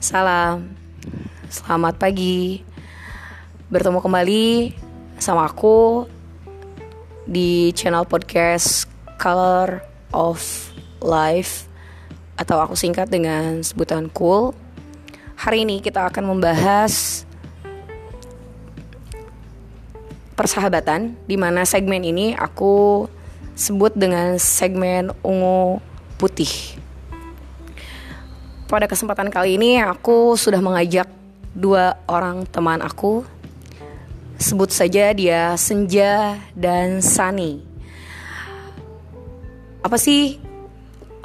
Salam, selamat pagi. Bertemu kembali sama aku di channel podcast Color of Life atau aku singkat dengan sebutan Cool. Hari ini kita akan membahas persahabatan di mana segmen ini aku sebut dengan segmen ungu putih. Pada kesempatan kali ini aku sudah mengajak dua orang teman aku. Sebut saja dia Senja dan Sani. Apa sih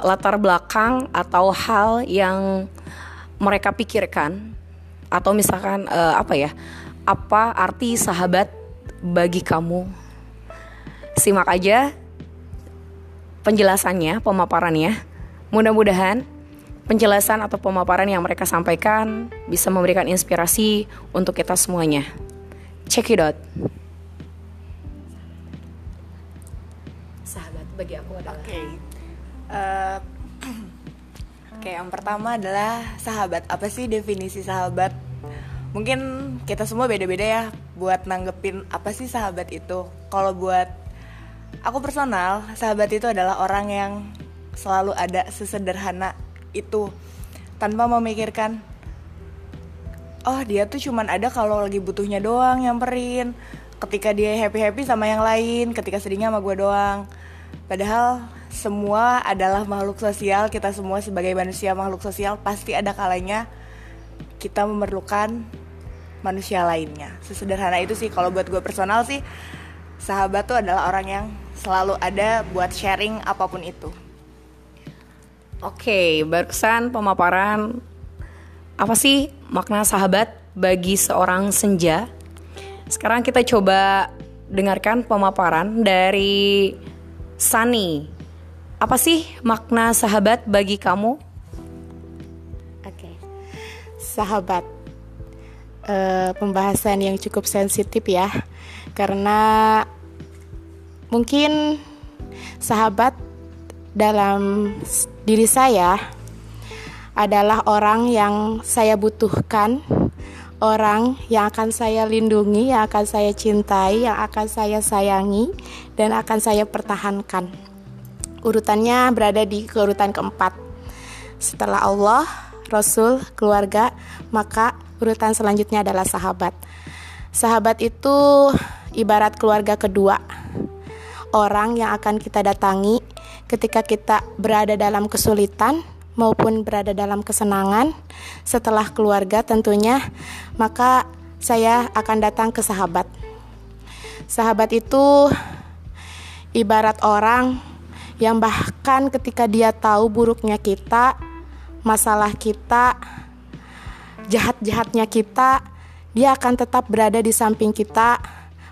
latar belakang atau hal yang mereka pikirkan atau misalkan uh, apa ya? Apa arti sahabat bagi kamu? Simak aja penjelasannya, pemaparannya. Mudah-mudahan penjelasan atau pemaparan yang mereka sampaikan bisa memberikan inspirasi untuk kita semuanya. Check it out. Sahabat bagi aku adalah. Oke. Okay. Uh, Oke, okay, yang pertama adalah sahabat. Apa sih definisi sahabat? Mungkin kita semua beda-beda ya buat nanggepin apa sih sahabat itu. Kalau buat aku personal, sahabat itu adalah orang yang selalu ada sesederhana itu. Tanpa memikirkan oh dia tuh cuman ada kalau lagi butuhnya doang nyamperin. Ketika dia happy happy sama yang lain ketika sedihnya sama gue doang. Padahal semua adalah makhluk sosial kita semua sebagai manusia makhluk sosial pasti ada kalanya kita memerlukan manusia lainnya. Sesederhana itu sih kalau buat gue personal sih sahabat tuh adalah orang yang selalu ada buat sharing apa pun itu Oke, barusan pemaparan apa sih makna sahabat bagi seorang senja? Sekarang kita coba dengarkan pemaparan dari Sani. Apa sih makna sahabat bagi kamu? Oke, sahabat. Uh, pembahasan yang cukup sensitif ya, karena mungkin sahabat dalam diri saya adalah orang yang saya butuhkan, orang yang akan saya lindungi, yang akan saya cintai, yang akan saya sayangi, dan akan saya pertahankan. Urutannya berada di keurutan keempat. Setelah Allah, Rasul, keluarga, maka urutan selanjutnya adalah sahabat. Sahabat itu ibarat keluarga kedua, orang yang akan kita datangi ketika kita berada dalam kesulitan maupun berada dalam kesenangan setelah keluarga tentunya maka saya akan datang ke sahabat. Sahabat itu ibarat orang yang bahkan ketika dia tahu buruknya kita masalah kita jahat-jahatnya kita dia akan tetap berada di samping kita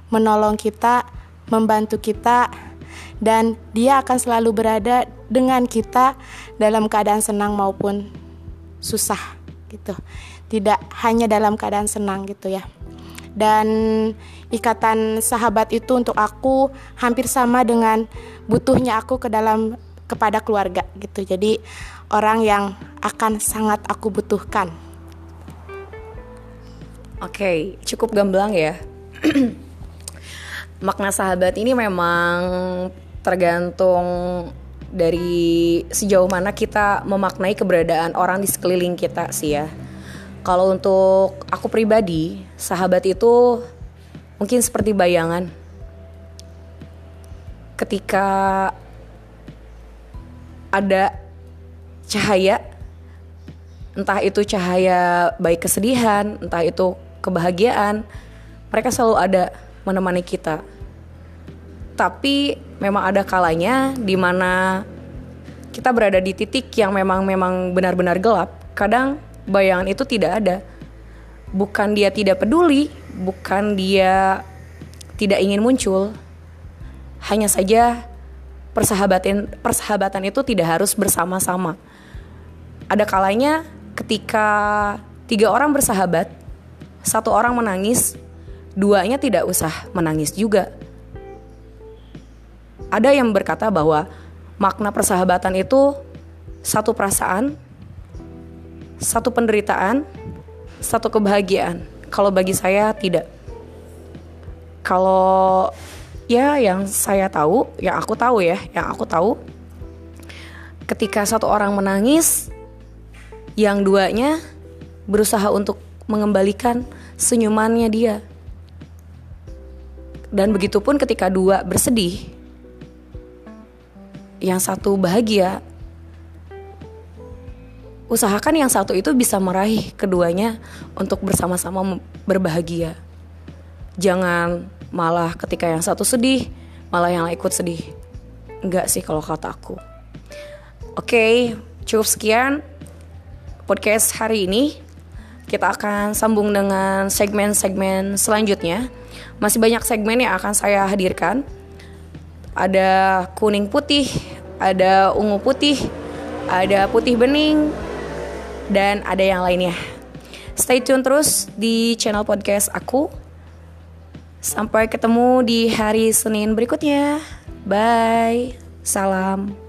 menolong kita membantu kita dan dia akan selalu berada dengan kita dalam keadaan senang maupun susah gitu. Tidak hanya dalam keadaan senang gitu ya. Dan ikatan sahabat itu untuk aku hampir sama dengan butuhnya aku ke dalam kepada keluarga gitu. Jadi orang yang akan sangat aku butuhkan. Oke, okay, cukup gamblang ya. Makna sahabat ini memang tergantung dari sejauh mana kita memaknai keberadaan orang di sekeliling kita sih ya. Kalau untuk aku pribadi, sahabat itu mungkin seperti bayangan. Ketika ada cahaya, entah itu cahaya baik kesedihan, entah itu kebahagiaan, mereka selalu ada menemani kita tapi memang ada kalanya di mana kita berada di titik yang memang memang benar-benar gelap. Kadang bayangan itu tidak ada. Bukan dia tidak peduli, bukan dia tidak ingin muncul. Hanya saja persahabatan persahabatan itu tidak harus bersama-sama. Ada kalanya ketika tiga orang bersahabat, satu orang menangis, duanya tidak usah menangis juga ada yang berkata bahwa makna persahabatan itu satu perasaan, satu penderitaan, satu kebahagiaan. Kalau bagi saya tidak. Kalau ya yang saya tahu, yang aku tahu ya, yang aku tahu ketika satu orang menangis, yang duanya berusaha untuk mengembalikan senyumannya dia. Dan begitupun ketika dua bersedih, yang satu bahagia, usahakan yang satu itu bisa meraih keduanya untuk bersama-sama berbahagia. Jangan malah ketika yang satu sedih, malah yang ikut sedih. Enggak sih kalau kata aku. Oke, cukup sekian podcast hari ini. Kita akan sambung dengan segmen-segmen selanjutnya. Masih banyak segmen yang akan saya hadirkan. Ada kuning putih, ada ungu putih, ada putih bening, dan ada yang lainnya. Stay tune terus di channel podcast aku. Sampai ketemu di hari Senin berikutnya. Bye. Salam.